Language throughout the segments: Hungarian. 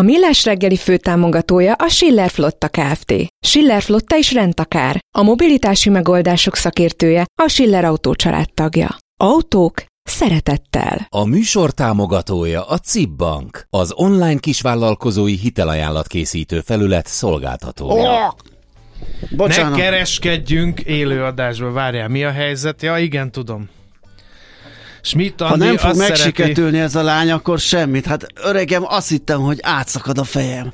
A Millás reggeli főtámogatója a Schiller Flotta Kft. Schiller Flotta is rendtakár. A mobilitási megoldások szakértője a Schiller Autó tagja. Autók szeretettel. A műsor támogatója a CIP Bank, az online kisvállalkozói hitelajánlat készítő felület szolgáltatója. Oh! Bocsánat. Ne kereskedjünk élőadásba, várjál, mi a helyzet? Ja, igen, tudom. Schmidt Andi ha nem fog megsiketülni szereti... ez a lány, akkor semmit. Hát öregem, azt hittem, hogy átszakad a fejem.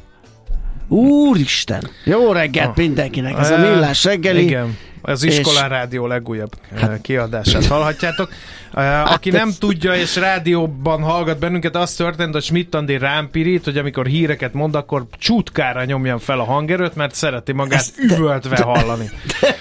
Úristen! Jó reggelt ah. mindenkinek, ez a millás reggeli. Igen, az Iskolán és... Rádió legújabb hát... kiadását hallhatjátok. Hát Aki nem tudja, és rádióban hallgat bennünket, az történt, hogy Schmidt Andi rám pirít, hogy amikor híreket mond, akkor csútkára nyomjam fel a hangerőt, mert szereti magát ezt üvöltve de, hallani. De,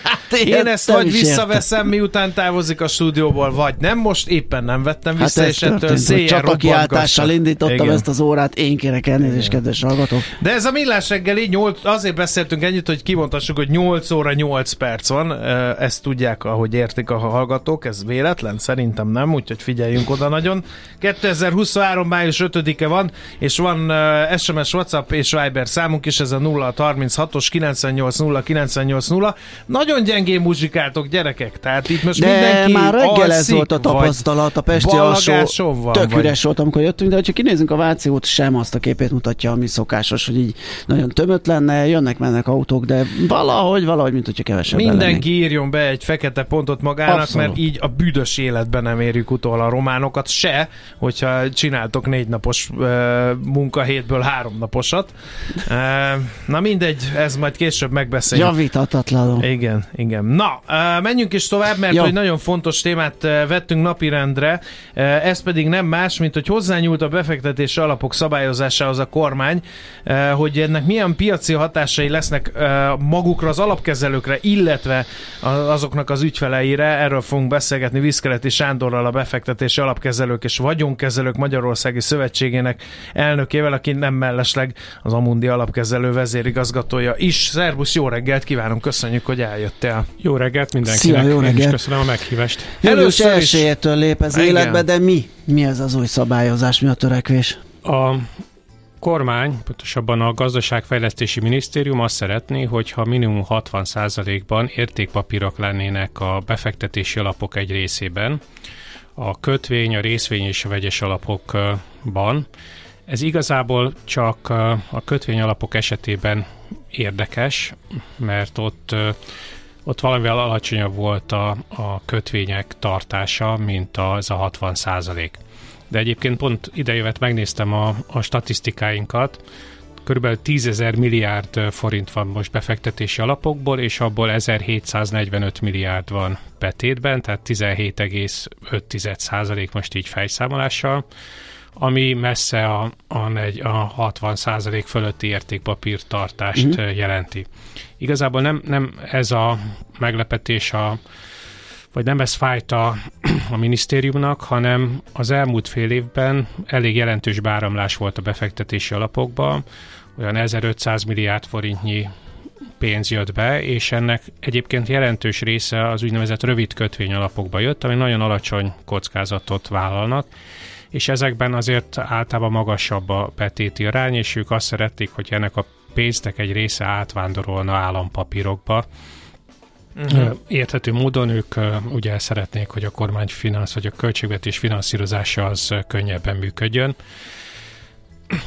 én ezt vagy visszaveszem, értem. miután távozik a stúdióból, vagy nem. Most éppen nem vettem vissza, hát és ettől széjjel kiáltással indítottam Igen. ezt az órát, én kérek elnézést, kedves hallgatók. De ez a millás reggeli, 8, azért beszéltünk ennyit, hogy kimondhassuk, hogy 8 óra 8 perc van. Ezt tudják, ahogy értik a hallgatók, ez véletlen, szerintem nem, úgyhogy figyeljünk oda nagyon. 2023. május 5-e van, és van SMS, WhatsApp és Viber számunk is, ez a 036-os 980 980. Nagyon gyengén muzsikáltok, gyerekek, tehát itt most de mindenki már reggel ez volt a tapasztalat, a Pesti alsó van, tök vagy... üres volt, amikor jöttünk, de ha kinézünk a Váci út, sem azt a képét mutatja, ami szokásos, hogy így nagyon tömött lenne, jönnek, mennek autók, de valahogy, valahogy, mint hogyha kevesebb Mindenki lennénk. írjon be egy fekete pontot magának, Abszolút. mert így a büdös életben nem érjük utol a románokat se, hogyha csináltok négy napos uh, munkahétből három naposat. Uh, na mindegy, ez majd később megbeszéljük. Javítatatlanul. Igen, igen. Na, uh, menjünk is tovább, mert hogy nagyon fontos témát vettünk napirendre, ez pedig nem más, mint hogy hozzányúlt a befektetési alapok szabályozásához a kormány, hogy ennek milyen piaci hatásai lesznek magukra, az alapkezelőkre, illetve azoknak az ügyfeleire. Erről fogunk beszélgetni Viszkeleti Sándor Gáborral, a befektetési alapkezelők és vagyonkezelők Magyarországi Szövetségének elnökével, aki nem mellesleg az Amundi alapkezelő vezérigazgatója is. Szerbusz, jó reggelt kívánunk, köszönjük, hogy eljöttél. Jó reggelt mindenkinek, Szia, jó reggelt. Köszönöm a meghívást. Először elsőjétől lép ez Igen. életbe, de mi? Mi ez az új szabályozás, mi a törekvés? A kormány, pontosabban a gazdaságfejlesztési minisztérium azt szeretné, hogyha minimum 60%-ban értékpapírok lennének a befektetési alapok egy részében, a kötvény, a részvény és a vegyes alapokban. Ez igazából csak a kötvény alapok esetében érdekes, mert ott ott valamivel alacsonyabb volt a, a kötvények tartása, mint az a 60 százalék. De egyébként pont idejövet megnéztem a, a statisztikáinkat, körülbelül 10 ezer milliárd forint van most befektetési alapokból, és abból 1745 milliárd van betétben, tehát 17,5 százalék most így fejszámolással, ami messze a, a, a 60 százalék fölötti értékpapírtartást uh-huh. jelenti. Igazából nem, nem ez a meglepetés a vagy nem ez fájt a, a minisztériumnak, hanem az elmúlt fél évben elég jelentős báramlás volt a befektetési alapokba, olyan 1500 milliárd forintnyi pénz jött be, és ennek egyébként jelentős része az úgynevezett rövid kötvény alapokba jött, ami nagyon alacsony kockázatot vállalnak, és ezekben azért általában magasabb a betéti arány, és ők azt szerették, hogy ennek a pénznek egy része átvándorolna állampapírokba, Uh-huh. Érthető módon ők ugye szeretnék, hogy a kormány finansz, vagy a költségvetés finanszírozása az könnyebben működjön.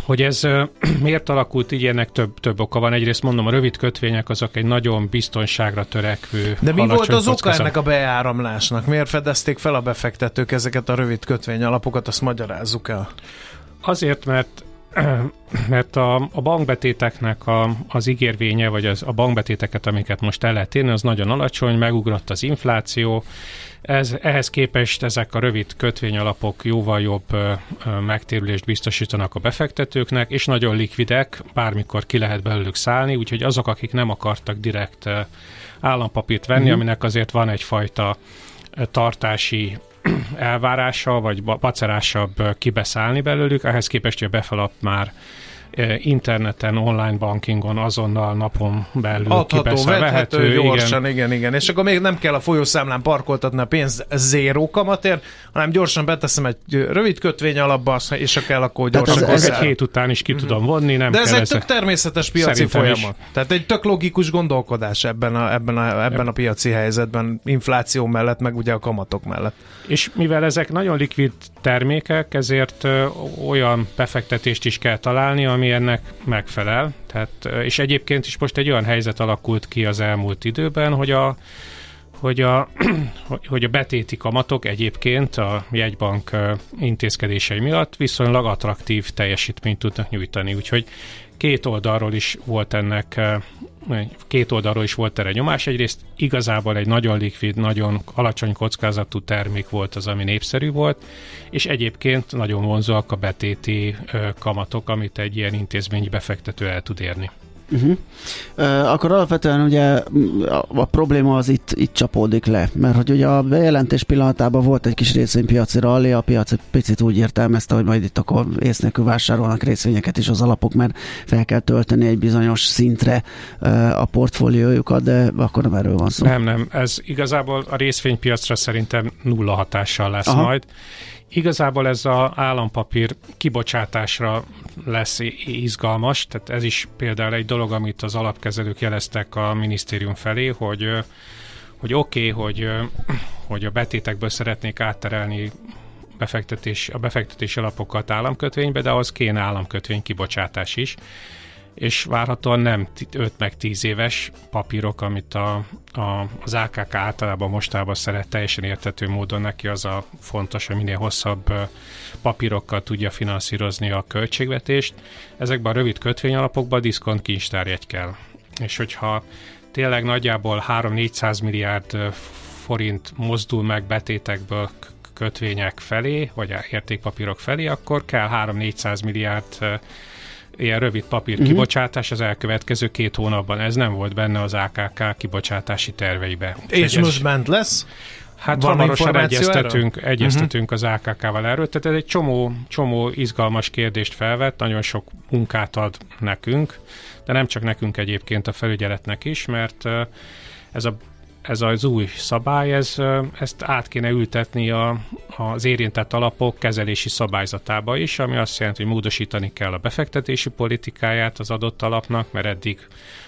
Hogy ez miért alakult így, ennek több, több oka van. Egyrészt mondom, a rövid kötvények azok egy nagyon biztonságra törekvő De mi volt az oka ennek a beáramlásnak? Miért fedezték fel a befektetők ezeket a rövid kötvény alapokat? Azt magyarázzuk el. Azért, mert mert a, a bankbetéteknek a, az ígérvénye, vagy az, a bankbetéteket, amiket most el lehet érni, az nagyon alacsony, megugrott az infláció, ez, ehhez képest ezek a rövid kötvényalapok jóval jobb ö, ö, megtérülést biztosítanak a befektetőknek, és nagyon likvidek, bármikor ki lehet belőlük szállni, úgyhogy azok, akik nem akartak direkt ö, állampapírt venni, mm-hmm. aminek azért van egyfajta tartási elvárása, vagy pacerásabb kibeszállni belőlük, ehhez képest, hogy a befelap már interneten, online bankingon azonnal napon belül Adható, vehető, gyorsan, igen. igen, igen. És akkor még nem kell a folyószámlán parkoltatni a pénz zéró kamatért, hanem gyorsan beteszem egy rövid kötvény alapba, és ha kell, akkor gyorsan ez, ez egy hét után is ki uh-huh. tudom vonni, nem De ez egy tök természetes piaci Szerintem folyamat. Is. Tehát egy tök logikus gondolkodás ebben a, ebben a, ebben a piaci helyzetben, infláció mellett, meg ugye a kamatok mellett. És mivel ezek nagyon likvid termékek, ezért olyan befektetést is kell találni, ami ennek megfelel. Tehát, és egyébként is most egy olyan helyzet alakult ki az elmúlt időben, hogy a, hogy a, hogy a betéti kamatok egyébként a jegybank intézkedései miatt viszonylag attraktív teljesítményt tudnak nyújtani. Úgyhogy két oldalról is volt ennek két oldalról is volt erre nyomás. Egyrészt igazából egy nagyon likvid, nagyon alacsony kockázatú termék volt az, ami népszerű volt, és egyébként nagyon vonzóak a betéti kamatok, amit egy ilyen intézményi befektető el tud érni. Uh-huh. Uh, akkor alapvetően ugye a, a probléma az itt, itt csapódik le, mert hogy ugye a bejelentés pillanatában volt egy kis részvénypiaci rally, a piac egy picit úgy értelmezte, hogy majd itt akkor ész nélkül vásárolnak részvényeket is az alapok, mert fel kell tölteni egy bizonyos szintre uh, a portfóliójukat, de akkor nem erről van szó. Nem, nem, ez igazából a részvénypiacra szerintem nulla hatással lesz Aha. majd Igazából ez az állampapír kibocsátásra lesz izgalmas, tehát ez is például egy dolog, amit az alapkezelők jeleztek a minisztérium felé, hogy hogy oké, okay, hogy, hogy a betétekből szeretnék átterelni befektetés, a befektetési alapokat államkötvénybe, de az kéne államkötvény kibocsátás is és várhatóan nem 5 meg 10 éves papírok, amit a, a, az AKK általában mostában szeret teljesen értető módon neki az a fontos, hogy minél hosszabb papírokkal tudja finanszírozni a költségvetést. Ezekben a rövid kötvényalapokban diszkont kincstárjegy kell. És hogyha tényleg nagyjából 3-400 milliárd forint mozdul meg betétekből kötvények felé, vagy értékpapírok felé, akkor kell 3-400 milliárd ilyen rövid papír uh-huh. kibocsátás az elkövetkező két hónapban. Ez nem volt benne az AKK kibocsátási terveibe. És ez most bent lesz? Hát Van hamarosan egyeztetünk, erről? egyeztetünk uh-huh. az AKK-val erről, tehát ez egy csomó, csomó izgalmas kérdést felvett, nagyon sok munkát ad nekünk, de nem csak nekünk egyébként a felügyeletnek is, mert ez a ez az új szabály, ez, ezt át kéne ültetni a, az érintett alapok kezelési szabályzatába is, ami azt jelenti, hogy módosítani kell a befektetési politikáját az adott alapnak, mert eddig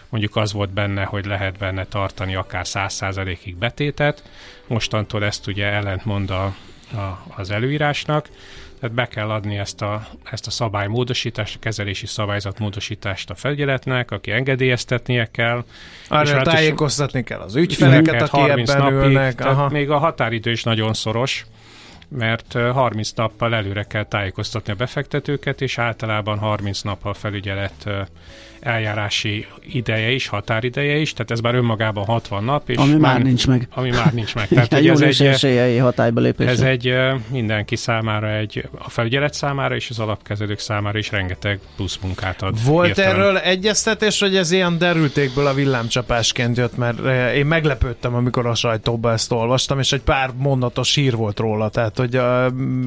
mondjuk az volt benne, hogy lehet benne tartani akár 100%-ig betétet, mostantól ezt ugye ellentmond a, a, az előírásnak, tehát be kell adni ezt a, ezt a szabálymódosítást, a kezelési szabályzatmódosítást a felügyeletnek, aki engedélyeztetnie kell. Arra és tájékoztatni kell az ügyfeleket, aki 30 ebben napig, ülnek. Aha. még a határidő is nagyon szoros, mert 30 nappal előre kell tájékoztatni a befektetőket, és általában 30 nap a felügyelet eljárási ideje is, határideje is, tehát ez már önmagában 60 nap. És ami már, már nincs meg. Ami már nincs meg. Tehát, ez egy esélyei hatályba lépés. Ez egy mindenki számára, egy, a felügyelet számára és az alapkezelők számára is rengeteg plusz munkát ad. Volt értelem. erről egyeztetés, hogy ez ilyen derültékből a villámcsapásként jött, mert én meglepődtem, amikor a sajtóban ezt olvastam, és egy pár mondatos hír volt róla, tehát hogy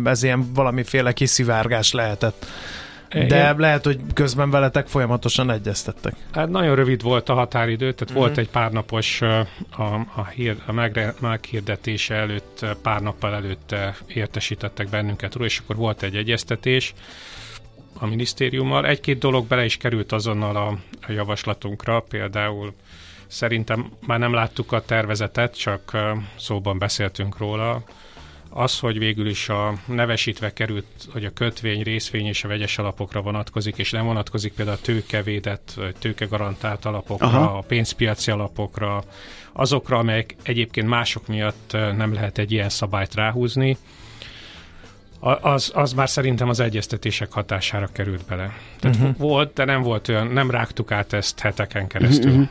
ez ilyen valamiféle kiszivárgás lehetett. De Igen. lehet, hogy közben veletek folyamatosan egyeztettek. Hát nagyon rövid volt a határidő, tehát uh-huh. volt egy pár napos a, a, hír, a megre, meghirdetése előtt, pár nappal előtt értesítettek bennünket róla, és akkor volt egy egyeztetés a minisztériummal. Egy-két dolog bele is került azonnal a, a javaslatunkra, például szerintem már nem láttuk a tervezetet, csak szóban beszéltünk róla, az, hogy végül is a nevesítve került, hogy a kötvény, részvény és a vegyes alapokra vonatkozik, és nem vonatkozik például a tőkevédett, tőkegarantált alapokra, Aha. a pénzpiaci alapokra, azokra, amelyek egyébként mások miatt nem lehet egy ilyen szabályt ráhúzni. az, az már szerintem az egyeztetések hatására került bele. Tehát uh-huh. volt, de nem volt olyan, nem rágtuk át ezt heteken keresztül. Uh-huh.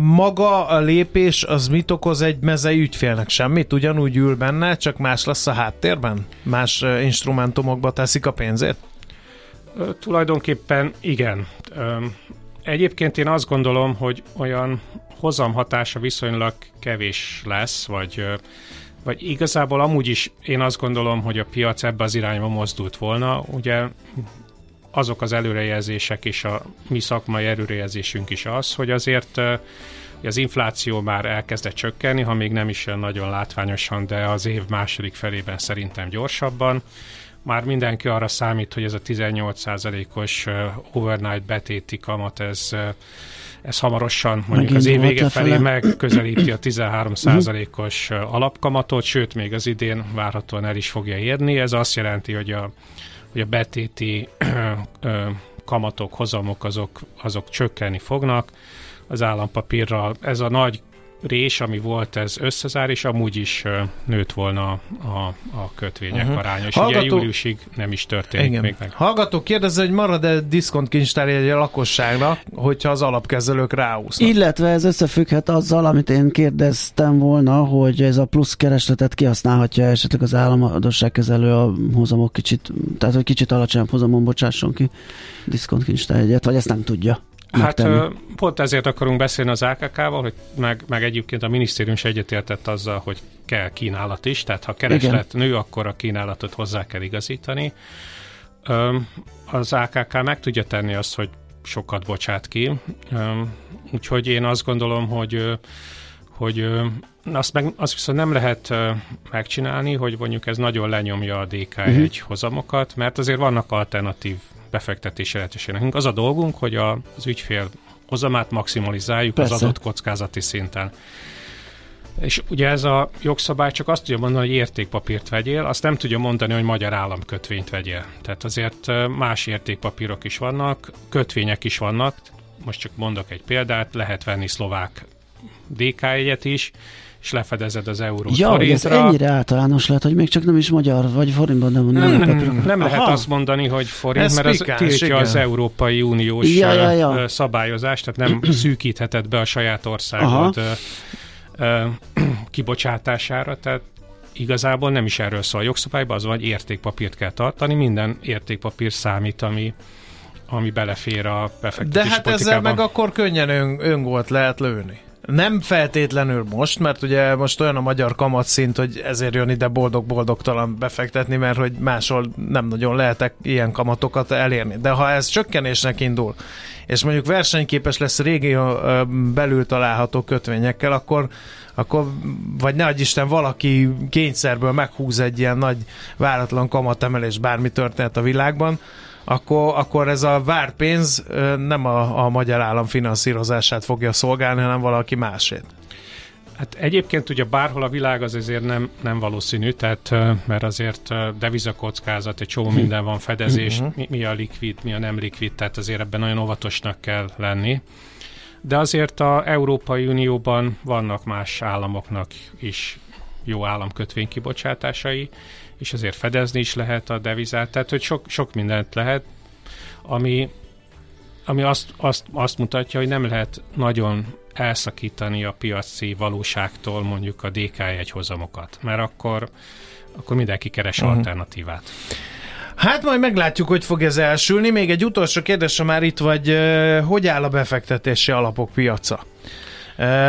Maga a lépés az mit okoz egy mezei ügyfélnek? Semmit? Ugyanúgy ül benne, csak más lesz a háttérben? Más instrumentumokba teszik a pénzét? Tulajdonképpen igen. Egyébként én azt gondolom, hogy olyan hozamhatása viszonylag kevés lesz, vagy, vagy igazából amúgy is én azt gondolom, hogy a piac ebbe az irányba mozdult volna. Ugye azok az előrejelzések és a mi szakmai előrejelzésünk is az, hogy azért az infláció már elkezdett csökkenni, ha még nem is nagyon látványosan, de az év második felében szerintem gyorsabban. Már mindenki arra számít, hogy ez a 18%-os overnight betéti kamat, ez ez hamarosan mondjuk Megint az év vége felé megközelíti a 13%-os alapkamatot, sőt még az idén várhatóan el is fogja érni. Ez azt jelenti, hogy a hogy a betéti kamatok, hozamok azok, azok csökkenni fognak. Az állampapírral ez a nagy rés, ami volt, ez összezár, és amúgy is nőtt volna a, a kötvények uh-huh. aránya. És Hallgató... ugye júliusig nem is történik Igen. még meg. Hallgató kérdezze, hogy marad-e diszkontkincstár egy a lakosságnak, hogyha az alapkezelők ráúsznak? Illetve ez összefügghet azzal, amit én kérdeztem volna, hogy ez a plusz keresletet kihasználhatja esetleg az államadosságkezelő a hozamok kicsit, tehát hogy kicsit alacsonyabb hozamon bocsásson ki diszkontkincstár egyet, vagy ezt nem tudja. Hát pont ezért akarunk beszélni az AKK-val, hogy meg, meg egyébként a minisztérium is egyetértett azzal, hogy kell kínálat is, tehát ha kereslet Igen. nő, akkor a kínálatot hozzá kell igazítani. Az AKK meg tudja tenni azt, hogy sokat bocsát ki, úgyhogy én azt gondolom, hogy hogy azt, meg, azt viszont nem lehet megcsinálni, hogy mondjuk ez nagyon lenyomja a DK1 uh-huh. Mhm. hozamokat, mert azért vannak alternatív befektetési lehetőség. Nekünk az a dolgunk, hogy a, az ügyfél hozamát maximalizáljuk Persze. az adott kockázati szinten. És ugye ez a jogszabály csak azt tudja mondani, hogy értékpapírt vegyél, azt nem tudja mondani, hogy magyar államkötvényt vegyél. Tehát azért más értékpapírok is vannak, kötvények is vannak, most csak mondok egy példát, lehet venni szlovák DK jegyet is, és lefedezed az eurót ja, forintra. ez ennyire általános lehet, hogy még csak nem is magyar, vagy forintban nem Nem, nem, nem, nem lehet azt mondani, hogy forint, ez mert az tiltja igen. az Európai Uniós ja, ja, ja. szabályozást, tehát nem szűkítheted be a saját országod Aha. kibocsátására, tehát igazából nem is erről szól a jogszabályban, az van, hogy értékpapírt kell tartani, minden értékpapír számít, ami, ami belefér a befektetési De hát ezzel meg akkor könnyen ön, öngolt lehet lőni. Nem feltétlenül most, mert ugye most olyan a magyar kamatszint, hogy ezért jön ide boldog-boldogtalan befektetni, mert hogy máshol nem nagyon lehetek ilyen kamatokat elérni. De ha ez csökkenésnek indul, és mondjuk versenyképes lesz régió belül található kötvényekkel, akkor akkor, vagy ne Isten, valaki kényszerből meghúz egy ilyen nagy váratlan kamatemelés, bármi történet a világban, akkor, akkor ez a várt pénz nem a, a magyar állam finanszírozását fogja szolgálni, hanem valaki másét. Hát egyébként ugye bárhol a világ az azért nem, nem valószínű, tehát mert azért devizakockázat, egy csomó minden van, fedezés, mhm. mi, mi a likvid, mi a nem likvid, tehát azért ebben nagyon óvatosnak kell lenni. De azért a Európai Unióban vannak más államoknak is jó államkötvény kibocsátásai, és azért fedezni is lehet a devizát, tehát hogy sok, sok mindent lehet, ami, ami azt, azt, azt mutatja, hogy nem lehet nagyon elszakítani a piaci valóságtól mondjuk a DK1 hozamokat, mert akkor, akkor mindenki keres uh-huh. alternatívát. Hát majd meglátjuk, hogy fog ez elsülni. Még egy utolsó kérdés, ha már itt vagy, hogy áll a befektetési alapok piaca?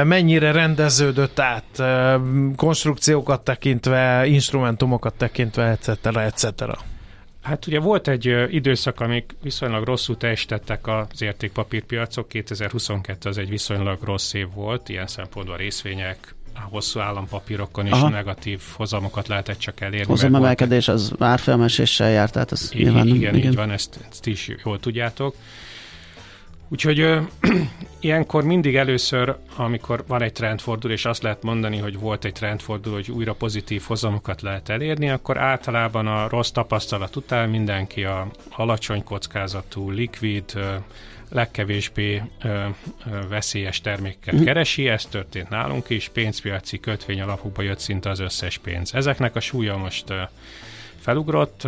Mennyire rendeződött át konstrukciókat tekintve, instrumentumokat tekintve, etc. etc. Hát ugye volt egy időszak, amik viszonylag rosszul teljesítettek az értékpapírpiacok. 2022 az egy viszonylag rossz év volt, ilyen szempontból részvények, a hosszú állampapírokon is Aha. negatív hozamokat lehetett csak elérni. Hozamemelkedés az árfelmeséssel járt, tehát ez I- nyilván igen, igen, így van, ezt, ezt is jól tudjátok. Úgyhogy ö, ilyenkor mindig először, amikor van egy trendforduló, és azt lehet mondani, hogy volt egy trendforduló, hogy újra pozitív hozamokat lehet elérni, akkor általában a rossz tapasztalat után mindenki a alacsony kockázatú, likvid, ö, legkevésbé ö, ö, veszélyes termékeket mm. keresi, ez történt nálunk is, pénzpiaci kötvény alapukba jött szinte az összes pénz. Ezeknek a súlya most ö, felugrott.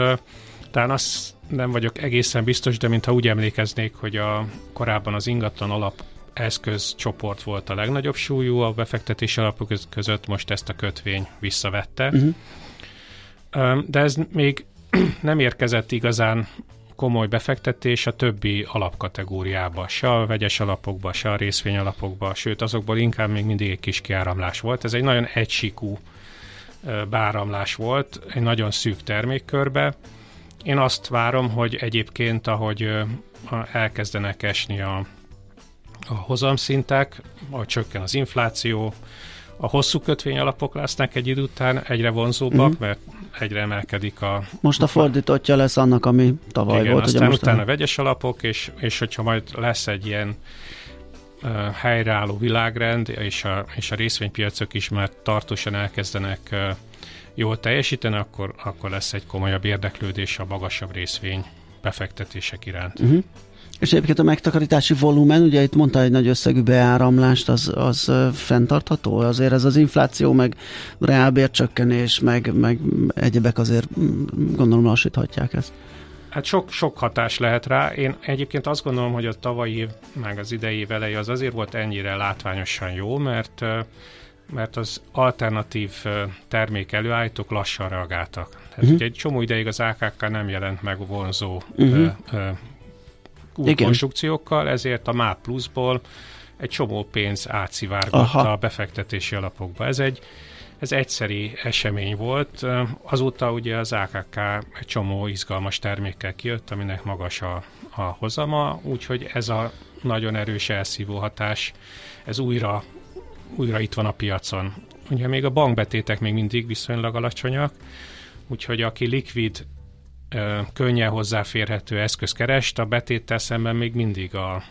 Talán azt nem vagyok egészen biztos, de mintha úgy emlékeznék, hogy a korábban az ingatlan alap eszközcsoport volt a legnagyobb súlyú a befektetési alapok között, most ezt a kötvény visszavette. Uh-huh. De ez még nem érkezett igazán komoly befektetés a többi alapkategóriába, se a vegyes alapokba, se a részvény alapokba, sőt azokból inkább még mindig egy kis kiáramlás volt. Ez egy nagyon egysíkú báramlás volt, egy nagyon szűk termékkörbe. Én azt várom, hogy egyébként, ahogy elkezdenek esni a, a hozamszintek, ahogy csökken az infláció, a hosszú kötvény alapok lesznek egy idő után egyre vonzóbbak, mm. mert egyre emelkedik a... Most a fordítottja lesz annak, ami tavaly igen, volt. aztán ugye most utána a vegyes alapok, és, és hogyha majd lesz egy ilyen uh, helyreálló világrend, és a, és a részvénypiacok is már tartósan elkezdenek uh, jól teljesíteni, akkor, akkor lesz egy komolyabb érdeklődés a magasabb részvény befektetések iránt. Uh-huh. És egyébként a megtakarítási volumen, ugye itt mondta egy nagy összegű beáramlást, az, az fenntartható? Azért ez az infláció, meg reálbércsökkenés, meg, meg egyebek azért mm, gondolom lassíthatják ezt. Hát sok, sok hatás lehet rá. Én egyébként azt gondolom, hogy a tavalyi év, meg az idei év eleje az azért volt ennyire látványosan jó, mert mert az alternatív termék előállítók lassan reagáltak. Tehát uh-huh. ugye egy csomó ideig az AKK nem jelent meg vonzó uh-huh új Igen. konstrukciókkal, ezért a MÁP pluszból egy csomó pénz átszivárgott Aha. a befektetési alapokba. Ez egy ez egyszeri esemény volt. Azóta ugye az AKK egy csomó izgalmas termékkel kijött, aminek magas a, a hozama, úgyhogy ez a nagyon erős elszívó hatás, ez újra, újra itt van a piacon. Ugye még a bankbetétek még mindig viszonylag alacsonyak, úgyhogy aki likvid könnyen hozzáférhető eszköz kerest, a betéttel szemben még mindig a,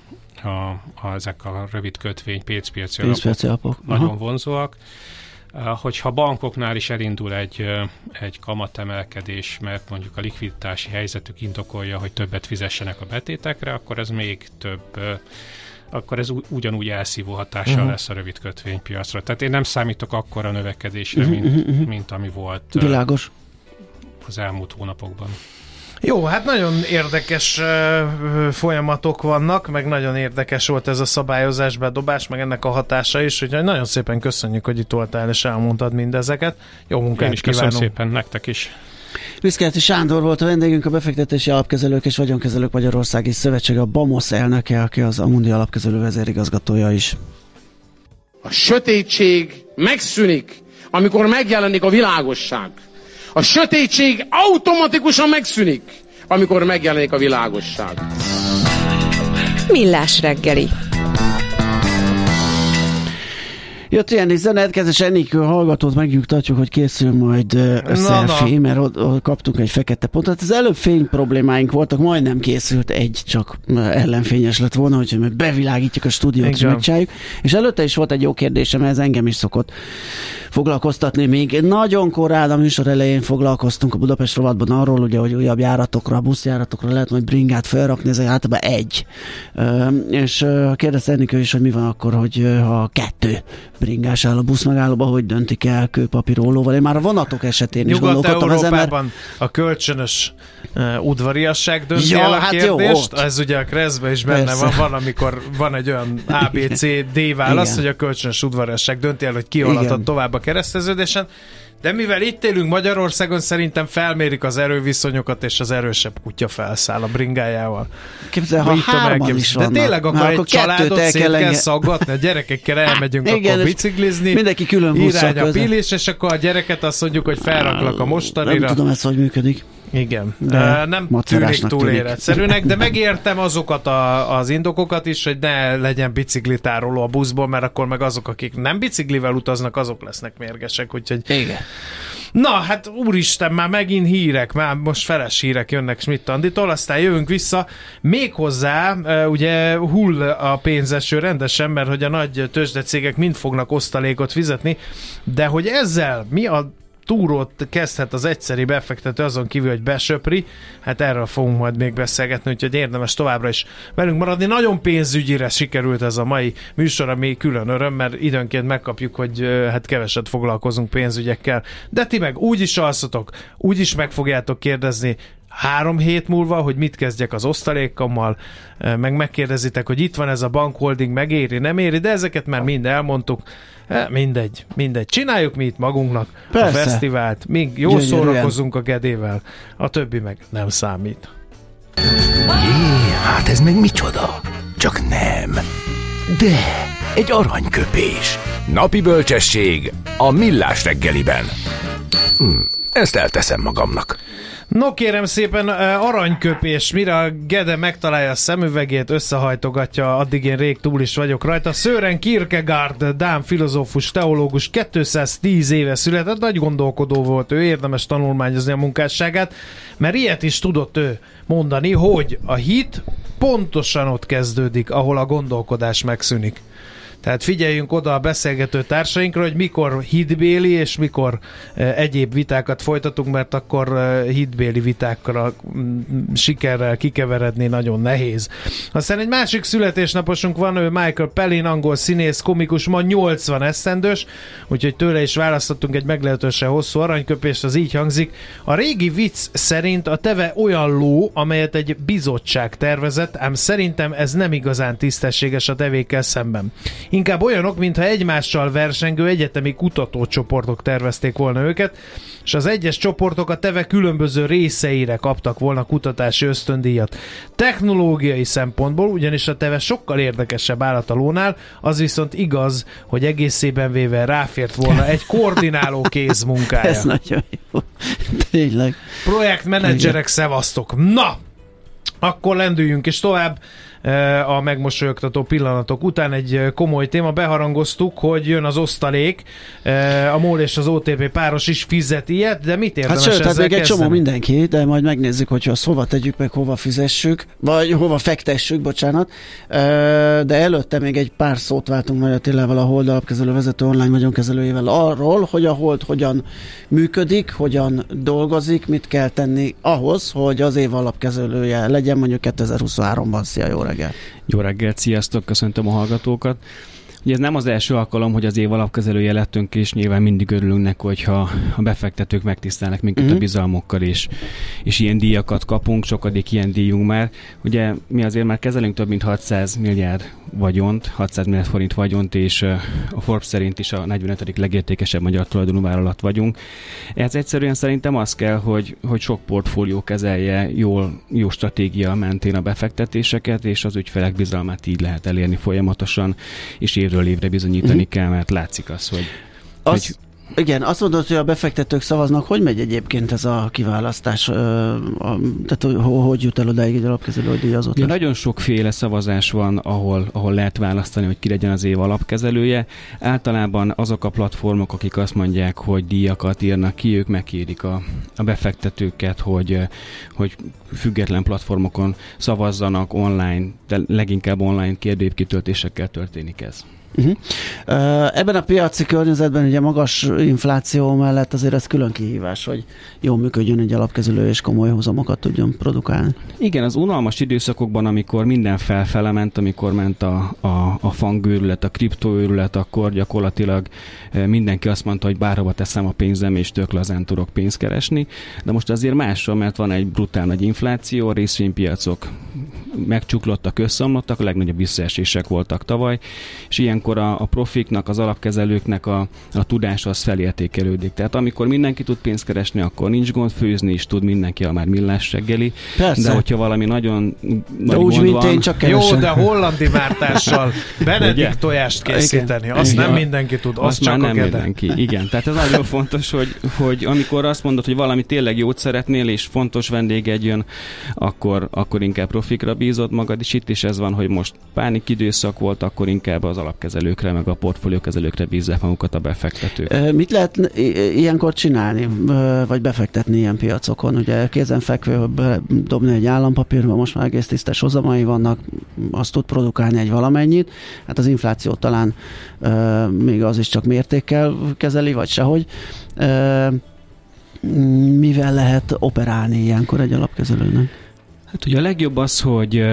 a, a, ezek a rövid kötvény pénzpiaci alapok, alapok nagyon vonzóak. Hogyha bankoknál is elindul egy, egy kamatemelkedés, mert mondjuk a likviditási helyzetük indokolja, hogy többet fizessenek a betétekre, akkor ez még több akkor ez ugyanúgy elszívó hatással uh-huh. lesz a rövid kötvénypiacra. Tehát én nem számítok akkora növekedésre, uh-huh, mint, uh-huh. mint ami volt Világos. az elmúlt hónapokban. Jó, hát nagyon érdekes uh, folyamatok vannak, meg nagyon érdekes volt ez a szabályozás, bedobás, meg ennek a hatása is, úgyhogy nagyon szépen köszönjük, hogy itt voltál és elmondtad mindezeket. Jó munkát Én is kívánunk. köszönöm szépen nektek is. Viszkeleti Sándor volt a vendégünk, a befektetési alapkezelők és vagyonkezelők Magyarországi Szövetség, a BAMOSZ elnöke, aki az Amundi alapkezelő vezérigazgatója is. A sötétség megszűnik, amikor megjelenik a világosság. A sötétség automatikusan megszűnik, amikor megjelenik a világosság. Millás reggeli. Jött ilyen üzenet, kedves Enikő hallgatót megnyugtatjuk, hogy készül majd selfie, mert ott, ott kaptunk egy fekete pontot. Az előbb fény problémáink voltak, majdnem készült egy, csak ellenfényes lett volna, hogy meg bevilágítjuk a stúdiót, és megcsináljuk. És előtte is volt egy jó kérdésem, ez engem is szokott foglalkoztatni. Még nagyon korán a műsor elején foglalkoztunk a Budapest rovatban arról, ugye, hogy újabb járatokra, buszjáratokra lehet majd bringát felrakni, ez általában egy. És kérdezte Enikő is, hogy mi van akkor, hogy ha kettő bringás áll a buszmegállóba, hogy döntik el kőpapírólóval. Én már a vonatok esetén is gondolkodtam ezen, mert... a kölcsönös uh, udvariasság dönti ja, el a hát kérdést. Jó, Ez ugye a Kreszben is benne Persze. van, van, amikor van egy olyan ABC-D válasz, Igen. hogy a kölcsönös udvariasság dönti el, hogy ki tovább a kereszteződésen. De mivel itt élünk Magyarországon, szerintem felmérik az erőviszonyokat, és az erősebb kutya felszáll a bringájával. Képzel, ha hárman is vannak. De tényleg akkor egy családot szét kell, kell szaggatni, a gyerekekkel elmegyünk Igen, akkor biciklizni. Mindenki külön Irány a pilés, és akkor a gyereket azt mondjuk, hogy felraklak a mostanira. Nem tudom ezt, hogy működik. Igen, de nem tűnik túl életszerűnek, de megértem azokat a, az indokokat is, hogy ne legyen biciklitároló a buszból, mert akkor meg azok, akik nem biciklivel utaznak, azok lesznek mérgesek, úgyhogy... Igen. Na, hát úristen, már megint hírek, már most feles hírek jönnek Schmidt Anditól, aztán jövünk vissza. Méghozzá, ugye hull a pénzeső rendesen, mert hogy a nagy tőzsdecégek mind fognak osztalékot fizetni, de hogy ezzel mi a túrót kezdhet az egyszeri befektető azon kívül, hogy besöpri. Hát erről fogunk majd még beszélgetni, úgyhogy érdemes továbbra is velünk maradni. Nagyon pénzügyire sikerült ez a mai műsor, ami külön öröm, mert időnként megkapjuk, hogy hát keveset foglalkozunk pénzügyekkel. De ti meg úgy is alszatok, úgy is meg fogjátok kérdezni, három hét múlva, hogy mit kezdjek az osztalékommal, meg megkérdezitek, hogy itt van ez a bankholding, megéri, nem éri, de ezeket már mind elmondtuk. Mindegy, mindegy. Csináljuk mi itt magunknak Persze. a fesztivált, még jó szórakozunk a gedével, a többi meg nem számít. Jé, hát ez meg micsoda? Csak nem. De, egy aranyköpés. Napi bölcsesség a millás reggeliben. Hm, ezt elteszem magamnak. No kérem szépen, aranyköpés, mire a Gede megtalálja a szemüvegét, összehajtogatja, addig én rég túl is vagyok rajta. Sören Kierkegaard, Dán filozófus, teológus, 210 éve született, nagy gondolkodó volt ő, érdemes tanulmányozni a munkásságát, mert ilyet is tudott ő mondani, hogy a hit pontosan ott kezdődik, ahol a gondolkodás megszűnik. Tehát figyeljünk oda a beszélgető társainkra, hogy mikor hitbéli és mikor e, egyéb vitákat folytatunk, mert akkor e, hitbéli vitákra sikerrel kikeveredni nagyon nehéz. Aztán egy másik születésnaposunk van, ő Michael Pellin, angol színész, komikus, ma 80 eszendős, úgyhogy tőle is választottunk egy meglehetősen hosszú aranyköpést, az így hangzik. A régi vicc szerint a teve olyan ló, amelyet egy bizottság tervezett, ám szerintem ez nem igazán tisztességes a tevékkel szemben. Inkább olyanok, mintha egymással versengő egyetemi kutatócsoportok tervezték volna őket, és az egyes csoportok a teve különböző részeire kaptak volna kutatási ösztöndíjat. Technológiai szempontból ugyanis a teve sokkal érdekesebb állat a lónál, az viszont igaz, hogy egészében véve ráfért volna egy koordináló kéz munkája. Ez nagyon jó. Tényleg. Projektmenedzserek szevasztok. Na! Akkor lendüljünk is tovább. Eh, a megmosolyogtató pillanatok után egy eh, komoly téma. Beharangoztuk, hogy jön az osztalék, eh, a MOL és az OTP páros is fizet ilyet, de mit érdemes hát sőt, hát még egy csomó mindenki, de majd megnézzük, hogy azt hova tegyük meg, hova fizessük, vagy hova fektessük, bocsánat. De előtte még egy pár szót váltunk Nagy Attilával, a Hold alapkezelő vezető online vagyonkezelőjével arról, hogy a Hold hogyan működik, hogyan dolgozik, mit kell tenni ahhoz, hogy az év alapkezelője legyen mondjuk 2023-ban. Szia, jó reggelt! Jó reggelt, sziasztok, köszöntöm a hallgatókat! Ugye ez nem az első alkalom, hogy az év alapkezelője lettünk, és nyilván mindig örülünk neki, hogyha a befektetők megtisztelnek minket uh-huh. a mhm. bizalmokkal, és, és ilyen díjakat kapunk, sokadik ilyen díjunk már. Ugye mi azért már kezelünk több mint 600 milliárd vagyont, 600 milliárd forint vagyont, és a Forbes szerint is a 45. legértékesebb magyar tulajdonú vállalat vagyunk. Ez egyszerűen szerintem az kell, hogy, hogy sok portfólió kezelje jól, jó stratégia mentén a befektetéseket, és az ügyfelek bizalmát így lehet elérni folyamatosan, és évről évre bizonyítani mm. kell, mert látszik az, hogy, az, hogy igen, azt mondod, hogy a befektetők szavaznak. Hogy megy egyébként ez a kiválasztás? Tehát hogy jut el odáig egy alapkezelő díjazott? Ja, nagyon sokféle szavazás van, ahol, ahol lehet választani, hogy ki legyen az év alapkezelője. Általában azok a platformok, akik azt mondják, hogy díjakat írnak ki, ők megkérik a, a befektetőket, hogy, hogy független platformokon szavazzanak online, de leginkább online kérdőívkitöltésekkel történik ez. Uh-huh. Ebben a piaci környezetben ugye magas infláció mellett azért ez külön kihívás, hogy jól működjön egy alapkezelő és komoly hozamokat tudjon produkálni. Igen, az unalmas időszakokban, amikor minden felfele ment, amikor ment a, a, a fangőrület, a kriptóőrület, akkor gyakorlatilag mindenki azt mondta, hogy bárhova teszem a pénzem, és tök lazán tudok pénzt keresni. De most azért másról, mert van egy brutál nagy infláció, a részvénypiacok megcsuklottak, összeomlottak, a legnagyobb visszaesések voltak tavaly, és ilyen ilyenkor a, a profiknak, az alapkezelőknek a, a tudása az felértékelődik. Tehát amikor mindenki tud pénzt keresni, akkor nincs gond, főzni is tud mindenki, a már millás reggeli. Persze. De hogyha valami nagyon de nagy úgy, mint van, én csak Jó, de hollandi mártással Benedikt tojást készíteni, azt Igen. nem mindenki tud, azt, azt csak már nem mindenki. Igen, tehát ez nagyon fontos, hogy, hogy amikor azt mondod, hogy valami tényleg jót szeretnél, és fontos vendég jön, akkor, akkor inkább profikra bízod magad, és itt is ez van, hogy most pánik időszak volt, akkor inkább az alapkezelő kezelőkre, meg a portfóliókezelőkre bízzák magukat a befektetők. Mit lehet ilyenkor csinálni, vagy befektetni ilyen piacokon? Ugye kézenfekvő dobni egy állampapírba, most már egész tisztes hozamai vannak, azt tud produkálni egy valamennyit, hát az inflációt talán még az is csak mértékkel kezeli, vagy sehogy mivel lehet operálni ilyenkor egy alapkezelőnek? Hát ugye a legjobb az, hogy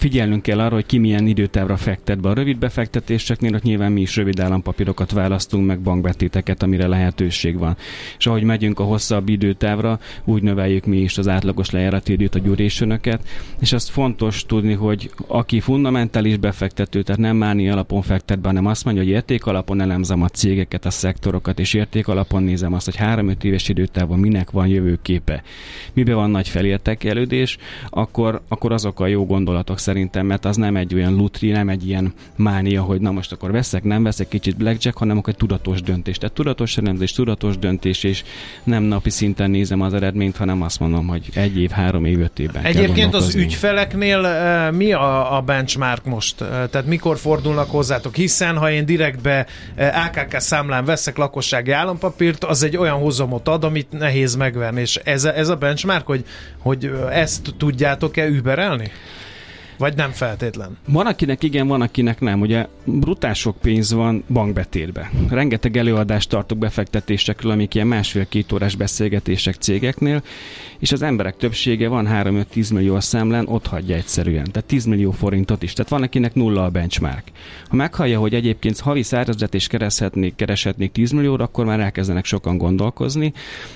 figyelnünk kell arra, hogy ki milyen időtávra fektet be. A rövid befektetéseknél ott nyilván mi is rövid állampapírokat választunk, meg bankbetéteket, amire lehetőség van. És ahogy megyünk a hosszabb időtávra, úgy növeljük mi is az átlagos lejárati időt, a duration és azt fontos tudni, hogy aki fundamentális befektető, tehát nem máni alapon fektet be, hanem azt mondja, hogy érték alapon elemzem a cégeket, a szektorokat, és érték alapon nézem azt, hogy 3-5 éves időtávon minek van jövőképe, miben van nagy felértékelődés, akkor, akkor azok a jó gondolatok szerintem, mert az nem egy olyan lutri, nem egy ilyen mánia, hogy na most akkor veszek, nem veszek kicsit blackjack, hanem akkor egy tudatos döntés. Tehát tudatos elemzés, tudatos döntés, és nem napi szinten nézem az eredményt, hanem azt mondom, hogy egy év, három év, öt évben Egyébként az ügyfeleknél uh, mi a, a benchmark most? Uh, tehát mikor fordulnak hozzátok? Hiszen ha én direktbe uh, AKK számlán veszek lakossági állampapírt, az egy olyan hozamot ad, amit nehéz megverni. És ez, ez a benchmark, hogy, hogy ezt tudjátok-e überelni? Vagy nem feltétlen? Van, akinek igen, van, akinek nem. Ugye brutál sok pénz van bankbetétbe. Rengeteg előadást tartok befektetésekről, amik ilyen másfél-két órás beszélgetések cégeknél, és az emberek többsége van 3-5-10 millió a számlán, ott hagyja egyszerűen. Tehát 10 millió forintot is. Tehát van, akinek nulla a benchmark. Ha meghallja, hogy egyébként havi szárazat és kereshetnék, kereshetnék 10 millióra, akkor már elkezdenek sokan gondolkozni,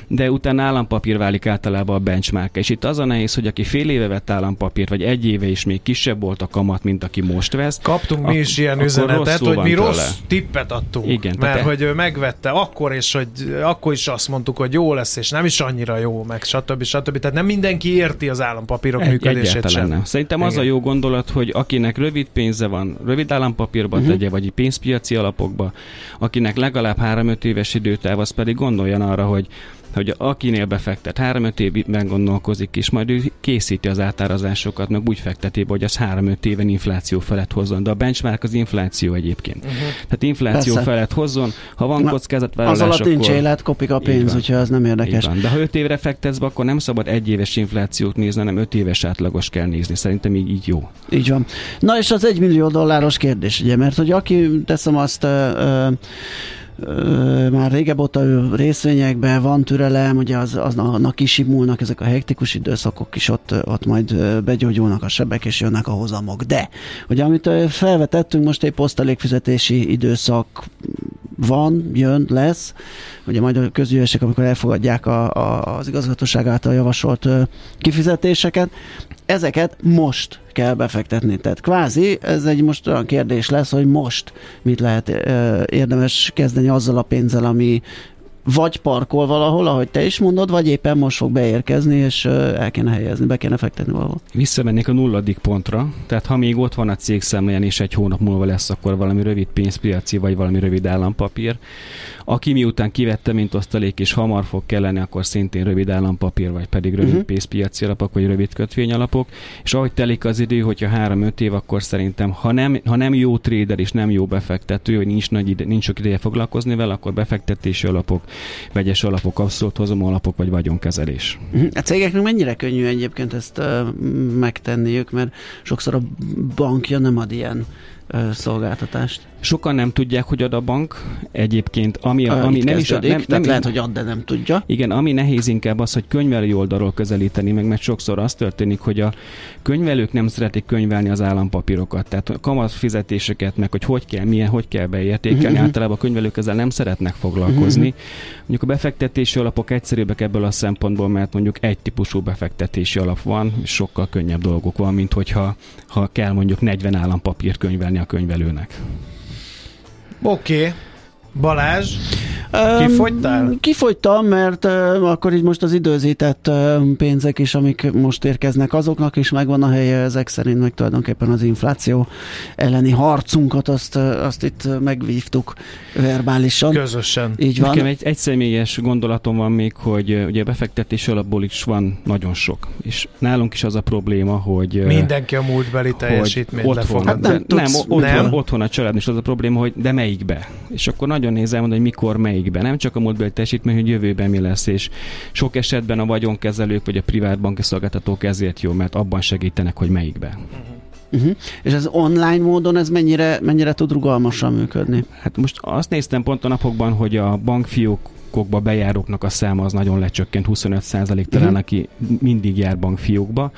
de utána állampapír válik általában a benchmark. És itt az a nehéz, hogy aki fél éve vett állampapírt, vagy egy éve is még kisebb volt a kamat, mint aki most vesz. Kaptunk mi is ilyen üzenetet, hogy mi rossz tőle. tippet adtunk. Igen, mert hogy ő megvette akkor, és hogy akkor is azt mondtuk, hogy jó lesz, és nem is annyira jó, meg stb. stb. Tehát nem mindenki érti az állampapírok egy, működését sem. Nem. Szerintem Igen. az a jó gondolat, hogy akinek rövid pénze van, rövid állampapírba uh-huh. tegye, vagy pénzpiaci alapokba, akinek legalább 3-5 éves időtáv, az pedig gondoljon arra, hogy hogy akinél befektet, 3-5 évben gondolkozik, és majd ő készíti az átárazásokat, meg úgy fekteti be, hogy az 3-5 éven infláció felett hozzon. De a benchmark az infláció egyébként. Uh-huh. Tehát infláció Persze. felett hozzon, ha van kockázatvállalás, Az alatt nincs élet, kopik a pénz, úgyhogy az nem érdekes. De ha 5 évre fektetsz be, akkor nem szabad egy éves inflációt nézni, hanem 5 éves átlagos kell nézni. Szerintem így, így jó. Így van. Na és az egy millió dolláros kérdés, ugye, mert hogy aki teszem azt uh, már régebb óta ő részvényekben van türelem, ugye az, az, annak kisimulnak ezek a hektikus időszakok is, ott, ott majd begyógyulnak a sebek, és jönnek a hozamok. De, ugye amit felvetettünk, most egy posztalékfizetési időszak van, jön, lesz, ugye majd a közgyűlések, amikor elfogadják a, a, az igazgatóság által javasolt kifizetéseket, ezeket most kell befektetni. Tehát kvázi ez egy most olyan kérdés lesz, hogy most mit lehet érdemes kezdeni azzal a pénzzel, ami vagy parkol valahol, ahogy te is mondod, vagy éppen most fog beérkezni, és el kéne helyezni, be kéne fektetni valahol. Visszamennék a nulladik pontra, tehát ha még ott van a cég személyen, és egy hónap múlva lesz akkor valami rövid pénzpiaci, vagy valami rövid állampapír, aki miután kivette, mint osztalék, és hamar fog kelleni, akkor szintén rövid állampapír, vagy pedig rövid uh-huh. pénzpiaci alapok, vagy rövid kötvényalapok. És ahogy telik az idő, hogyha három-öt év, akkor szerintem, ha nem, ha nem jó trader és nem jó befektető, hogy nincs, nagy ide, nincs sok ideje foglalkozni vele, akkor befektetési alapok, vegyes alapok, abszolút hozom alapok, vagy vagyonkezelés. Uh-huh. A cégeknek mennyire könnyű egyébként ezt uh, megtenniük, mert sokszor a bankja nem ad ilyen szolgáltatást. Sokan nem tudják, hogy ad a bank. Egyébként, ami, a, ami nem is nem, nem, nem, lehet, hogy ad, de nem tudja. Igen, ami nehéz inkább az, hogy könyvelői oldalról közelíteni meg, mert sokszor az történik, hogy a könyvelők nem szeretik könyvelni az állampapírokat. Tehát a kamat fizetéseket, meg hogy hogy kell, milyen, hogy kell beértékelni. Uh-huh. Általában a könyvelők ezzel nem szeretnek foglalkozni. Uh-huh. Mondjuk a befektetési alapok egyszerűbbek ebből a szempontból, mert mondjuk egy típusú befektetési alap van, és sokkal könnyebb dolgok van, mint hogyha ha kell mondjuk 40 állampapírt könyvelni a könyvelőnek. Oké. Okay. Balázs, kifogytál? Kifogytam, mert akkor így most az időzített pénzek is, amik most érkeznek, azoknak is megvan a helye, ezek szerint meg tulajdonképpen az infláció elleni harcunkat, azt, azt itt megvívtuk verbálisan. Közösen. Így van. Nekem egy, egy személyes gondolatom van még, hogy ugye befektetés alapból is van nagyon sok, és nálunk is az a probléma, hogy... Mindenki a múltbeli teljesítményt otthon, hát nem, tudsz, nem, otthon, nem, otthon a család is az a probléma, hogy de melyikbe? És akkor nagyon elmondani, hogy mikor, melyikben. Nem csak a múltbeli teljesítmény, hogy jövőben mi lesz, és sok esetben a vagyonkezelők vagy a privát banki szolgáltatók ezért jó, mert abban segítenek, hogy melyikben. Uh-huh. És ez online módon ez mennyire, mennyire tud rugalmasan működni? Hát most azt néztem pont a napokban, hogy a bankfiók bankokba bejáróknak a száma az nagyon lecsökkent, 25% talán, uh-huh. aki mindig jár bankfiókba,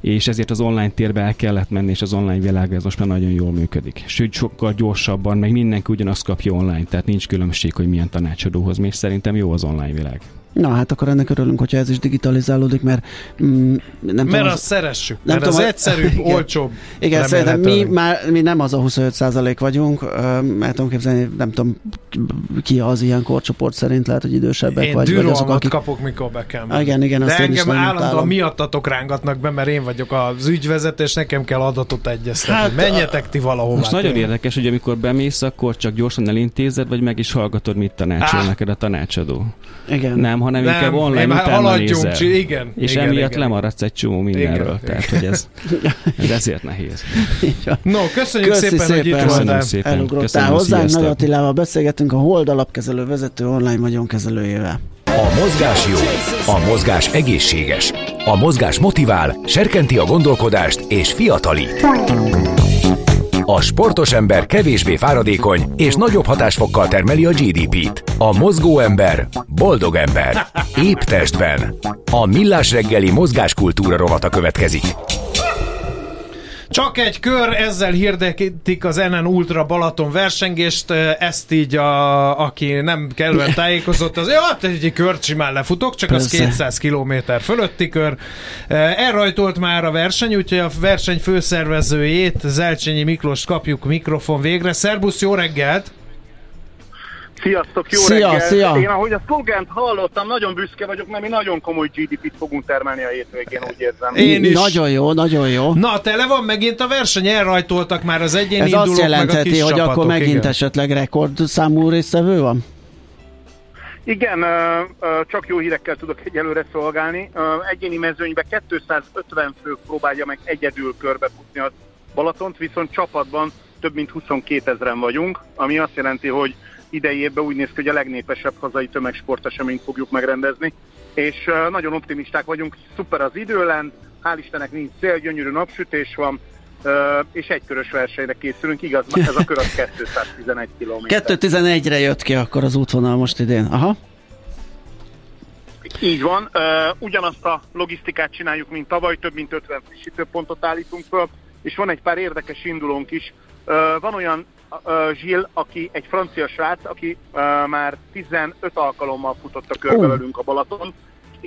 és ezért az online térbe el kellett menni, és az online világ ez most már nagyon jól működik. Sőt, sokkal gyorsabban, meg mindenki ugyanazt kapja online, tehát nincs különbség, hogy milyen tanácsadóhoz mész. Szerintem jó az online világ. Na hát akkor ennek örülünk, hogyha ez is digitalizálódik, mert mm, nem mert tudom, azt szeressük, mert tudom, az egyszerűbb, igen, olcsóbb. Igen, szerintem mi, már, mi nem az a 25% vagyunk, mert tudom képzelni, nem tudom ki az ilyen korcsoport szerint, lehet, hogy idősebbek én vagy. Én vagy azok, akik... kapok, mikor bekem. Igen, igen, De engem állandóan miattatok rángatnak be, mert én vagyok az ügyvezető, és nekem kell adatot egyeztetni. Hát, Menjetek ti valahova. Most nagyon érdekes, hogy amikor bemész, akkor csak gyorsan elintézed, vagy meg is hallgatod, mit tanácsol neked a tanácsadó. Igen. Nem, hanem nem, inkább online utána haladjunk, nézel. igen. És igen, emiatt igen. lemaradsz egy csomó mindenről. Igen, tehát, hogy ez, ez ezért nehéz. no, köszönjük Köszi szépen, szépen, hogy itt voltál. Szépen. Elugrottál hozzánk. Nagy Attilával beszélgetünk a Hold alapkezelő vezető online vagyonkezelőjével. A mozgás jó, a mozgás egészséges, a mozgás motivál, serkenti a gondolkodást és fiatalít. A sportos ember kevésbé fáradékony és nagyobb hatásfokkal termeli a GDP-t. A mozgó ember boldog ember. Épp testben. A millás reggeli mozgáskultúra rovata következik. Csak egy kör, ezzel hirdetik az NN Ultra Balaton versengést, ezt így, a, aki nem kellően tájékozott, az ja, hát egy kört simán lefutok, csak Persze. az 200 km fölötti kör. Elrajtolt már a verseny, úgyhogy a verseny főszervezőjét, Zelcsényi Miklós kapjuk mikrofon végre. Szerbusz, jó reggelt! Sziasztok, jó szia, reggel! Szia. Én ahogy a szlogent hallottam, nagyon büszke vagyok, mert mi nagyon komoly GDP-t fogunk termelni a hétvégén, úgy érzem. Én is. Nagyon jó, nagyon jó. Na, tele van megint a verseny, elrajtoltak már az egyéni Ez indulók, azt jelenteti, meg a hogy csapatok, akkor megint igen. esetleg rekordszámú résztvevő van? Igen, csak jó hírekkel tudok egyelőre szolgálni. Egyéni mezőnybe 250 fő próbálja meg egyedül körbefutni a Balatont, viszont csapatban több mint 22 ezeren vagyunk, ami azt jelenti, hogy idei évben úgy néz ki, hogy a legnépesebb hazai tömegsporteseményt fogjuk megrendezni, és nagyon optimisták vagyunk, szuper az időlen, hál' Istennek nincs szél, gyönyörű napsütés van, és egy körös versenyre készülünk, igaz, ez a kör az 211 km. 211-re jött ki akkor az útvonal most idén, aha. Így van, ugyanazt a logisztikát csináljuk, mint tavaly, több mint 50 frissítőpontot állítunk föl, és van egy pár érdekes indulónk is. Van olyan Gilles, aki egy francia srác, aki már 15 alkalommal futott a körbe velünk a Balaton.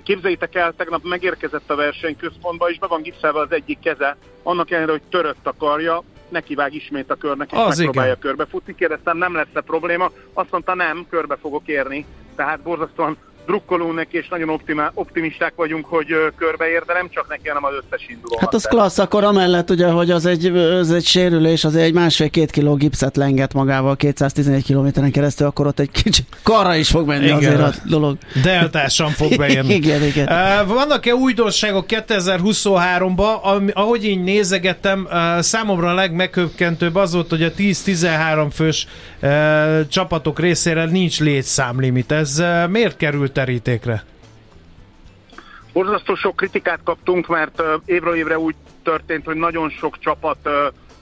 Képzeljétek el, tegnap megérkezett a versenyközpontba, és be van gipszelve az egyik keze, annak ellenére, hogy törött a karja, nekivág ismét a körnek, és az megpróbálja igen. körbefutni. Kérdeztem, nem lesz-e probléma? Azt mondta, nem, körbe fogok érni. Tehát borzasztóan drukkolunk neki, és nagyon optimál, optimisták vagyunk, hogy körbeér, de nem csak neki, hanem az összes induló. Hát az klassz, akkor amellett ugye, hogy az egy, az egy sérülés, az egy másfél-két kiló gipszet lenget magával 211 kilométeren keresztül, akkor ott egy kicsit karra is fog menni igen. azért a dolog. Deltásan fog beérni. igen, igen. Uh, vannak-e újdonságok 2023-ban? Ahogy én nézegettem, uh, számomra a legmegkökkentőbb az volt, hogy a 10-13 fős uh, csapatok részére nincs létszámlimit. Ez uh, miért került terítékre? Borzasztó sok kritikát kaptunk, mert évről évre úgy történt, hogy nagyon sok csapat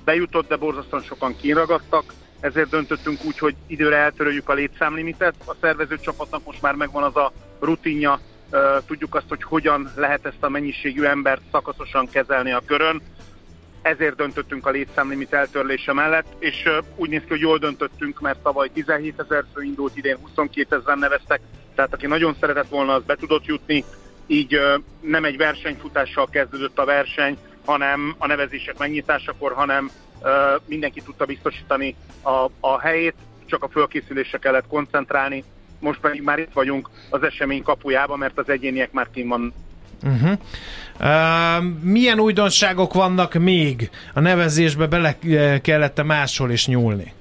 bejutott, de borzasztóan sokan kiragadtak, ezért döntöttünk úgy, hogy időre eltöröljük a létszámlimitet. A szervező csapatnak most már megvan az a rutinja, tudjuk azt, hogy hogyan lehet ezt a mennyiségű embert szakaszosan kezelni a körön. Ezért döntöttünk a létszámlimit eltörlése mellett, és úgy néz ki, hogy jól döntöttünk, mert tavaly 17 ezer fő indult, idén 22 ezeren neveztek, tehát aki nagyon szeretett volna, az be tudott jutni, így nem egy versenyfutással kezdődött a verseny, hanem a nevezések megnyitásakor, hanem mindenki tudta biztosítani a, a helyét, csak a fölkészülésre kellett koncentrálni. Most pedig már itt vagyunk az esemény kapujában, mert az egyéniek már kim van. Uh-huh. Uh, milyen újdonságok vannak még? A nevezésbe bele kellett máshol is nyúlni?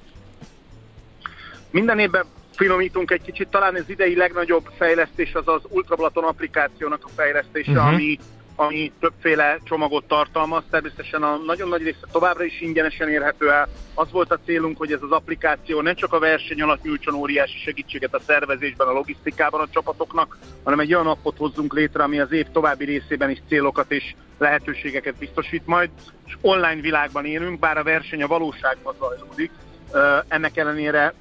Minden évben finomítunk egy kicsit. Talán az idei legnagyobb fejlesztés az az Ultrablaton applikációnak a fejlesztése, uh-huh. ami, ami többféle csomagot tartalmaz. Természetesen a nagyon nagy része továbbra is ingyenesen érhető el. Az volt a célunk, hogy ez az applikáció ne csak a verseny alatt nyújtson óriási segítséget a szervezésben, a logisztikában a csapatoknak, hanem egy olyan appot hozzunk létre, ami az év további részében is célokat és lehetőségeket biztosít majd. És online világban élünk, bár a verseny a valóságban zajlódik. Ennek ellenére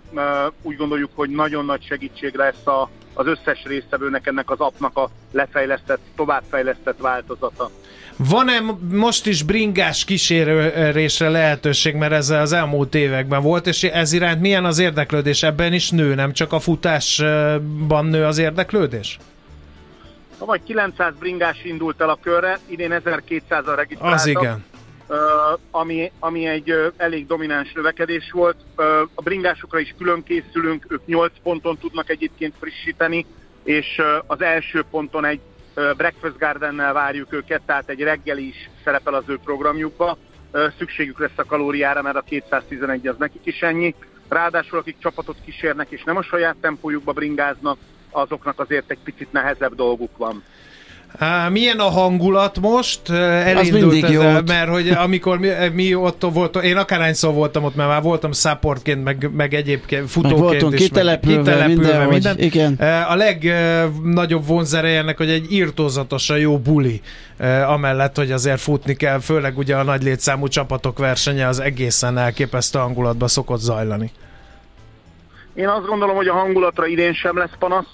úgy gondoljuk, hogy nagyon nagy segítség lesz a az összes résztvevőnek ennek az appnak a lefejlesztett, továbbfejlesztett változata. Van-e most is bringás kísérésre lehetőség, mert ez az elmúlt években volt, és ez iránt milyen az érdeklődés? Ebben is nő, nem csak a futásban nő az érdeklődés? Vagy 900 bringás indult el a körre, idén 1200-al regisztráltak. Az igen ami, ami egy elég domináns növekedés volt. A bringásokra is külön készülünk, ők 8 ponton tudnak egyébként frissíteni, és az első ponton egy Breakfast Gardennel várjuk őket, tehát egy reggel is szerepel az ő programjukba. Szükségük lesz a kalóriára, mert a 211 az nekik is ennyi. Ráadásul akik csapatot kísérnek és nem a saját tempójukba bringáznak, azoknak azért egy picit nehezebb dolguk van. Milyen a hangulat most? Elindult ez, jó. mert hogy amikor mi, mi ott voltunk, én akárhányszor voltam ott, mert már voltam supportként, meg, meg egyébként futóként meg voltunk, is. Kitelepülve, meg kitelepülve minden. minden. Igen. A legnagyobb vonzereje ennek, hogy egy írtózatosan jó buli, amellett, hogy azért futni kell, főleg ugye a nagy létszámú csapatok versenye az egészen elképesztő hangulatba szokott zajlani. Én azt gondolom, hogy a hangulatra idén sem lesz panasz.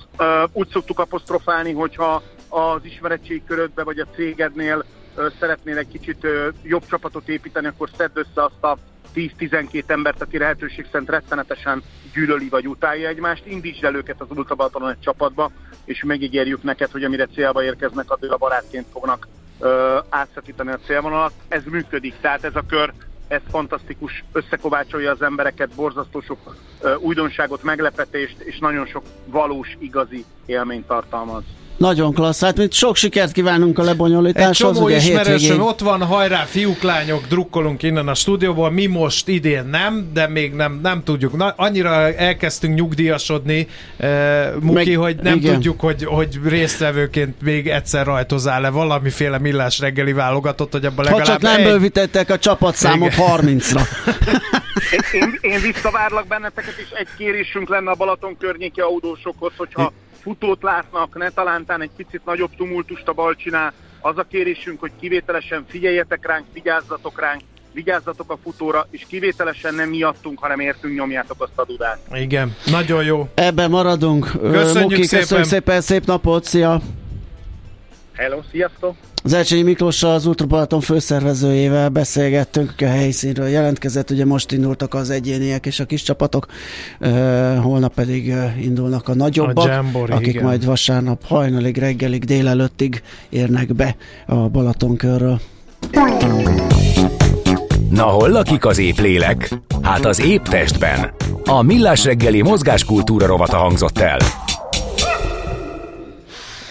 Úgy szoktuk apostrofálni, hogyha az ismeretségkörödbe vagy a cégednél szeretnél egy kicsit jobb csapatot építeni, akkor szedd össze azt a 10-12 embert, aki lehetőség szerint rettenetesen gyűlöli vagy utálja egymást, indítsd el őket az Ultrabalatonon egy csapatba, és megígérjük neked, hogy amire célba érkeznek, addigra barátként fognak ö, átszakítani a célvonalat. Ez működik, tehát ez a kör, ez fantasztikus, összekovácsolja az embereket, borzasztó sok ö, újdonságot, meglepetést, és nagyon sok valós, igazi élményt tartalmaz. Nagyon klassz, hát mint sok sikert kívánunk a lebonyolításhoz. Egy csomó ugye ismerősöm ott van, hajrá, fiúk, lányok, drukkolunk innen a stúdióból, mi most idén nem, de még nem, nem tudjuk. Na, annyira elkezdtünk nyugdíjasodni, uh, Muki, Meg, hogy nem igen. tudjuk, hogy, hogy résztvevőként még egyszer rajtozál-e valamiféle millás reggeli válogatott, hogy abban legalább Ha csak nem egy... bővítettek a csapatszámot 30-ra. én, én, visszavárlak benneteket, és egy kérésünk lenne a Balaton környéki autósokhoz, hogyha futót látnak, ne talántán egy picit nagyobb tumultust a bal csinál. Az a kérésünk, hogy kivételesen figyeljetek ránk, vigyázzatok ránk, vigyázzatok a futóra, és kivételesen nem miattunk, hanem értünk nyomjátok azt a dudát. Igen, nagyon jó. Ebben maradunk. Köszönjük Muki, szépen. Köszönjük szépen, szép napot, szia! Hello, sziasztok! Az Elcsényi Miklóssal, az Ultrapalaton főszervezőjével beszélgettünk, a helyszínről jelentkezett, ugye most indultak az egyéniek és a kis csapatok, uh, holnap pedig uh, indulnak a nagyobbak, a Jamboree, akik igen. majd vasárnap hajnalig, reggelig, délelőttig érnek be a Balatonkörről. Na hol lakik az épp lélek? Hát az épp testben. A Millás reggeli mozgáskultúra rovata hangzott el.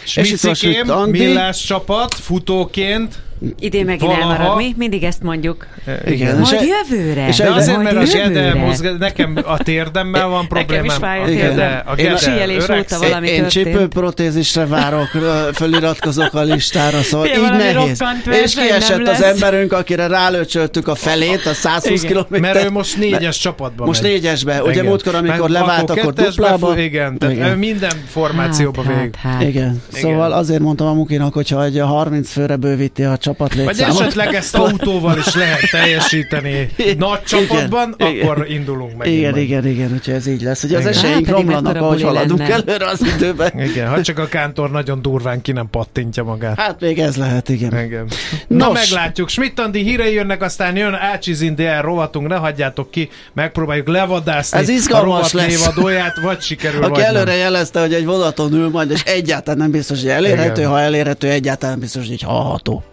Smicikém, millás csapat, futóként Idén megint Valaha. elmarad, mi? Mindig ezt mondjuk. Igen. Majd és jövőre. És de azért, mert a gede mozg, nekem a térdemmel van problémám. Nekem is fáj a térdem. A gede, síelés óta valami Én csípőprotézisre várok, föliratkozok a listára, szóval így nehéz. És kiesett az emberünk, akire rálőcsöltük a felét, a 120 km. Mert ő most négyes csapatban Most négyesbe. Ugye múltkor, amikor levált, akkor duplába. Igen, tehát minden formációba hát, végig. Hát, hát. Igen. Szóval azért mondtam a Mukinak, hogyha egy 30 főre bővíti a csapat létszámot. Vagy esetleg ezt autóval is lehet teljesíteni nagy csapatban, igen, akkor igen. indulunk meg. Igen, igen, igen, hogyha ez így lesz. Ugye az esélyünk hát, romlanak, ahogy haladunk lenne. előre az időben. Igen, ha csak a kántor nagyon durván ki nem pattintja magát. Hát még ez lehet, igen. igen. Na Nos. meglátjuk. Schmidt-Andi hírei jönnek, aztán jön Ácsizindi el rovatunk, ne hagyjátok ki, megpróbáljuk levadászni ez izgalmas a rovat lévadóját, vagy sikerül, Aki vagy előre nem. jelezte, hogy egy vonaton ül majd, és egyáltalán nem biztos, hogy elérhető, igen. ha elérhető, egyáltalán biztos, hogy hallható.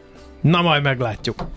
Na majd meglátjuk.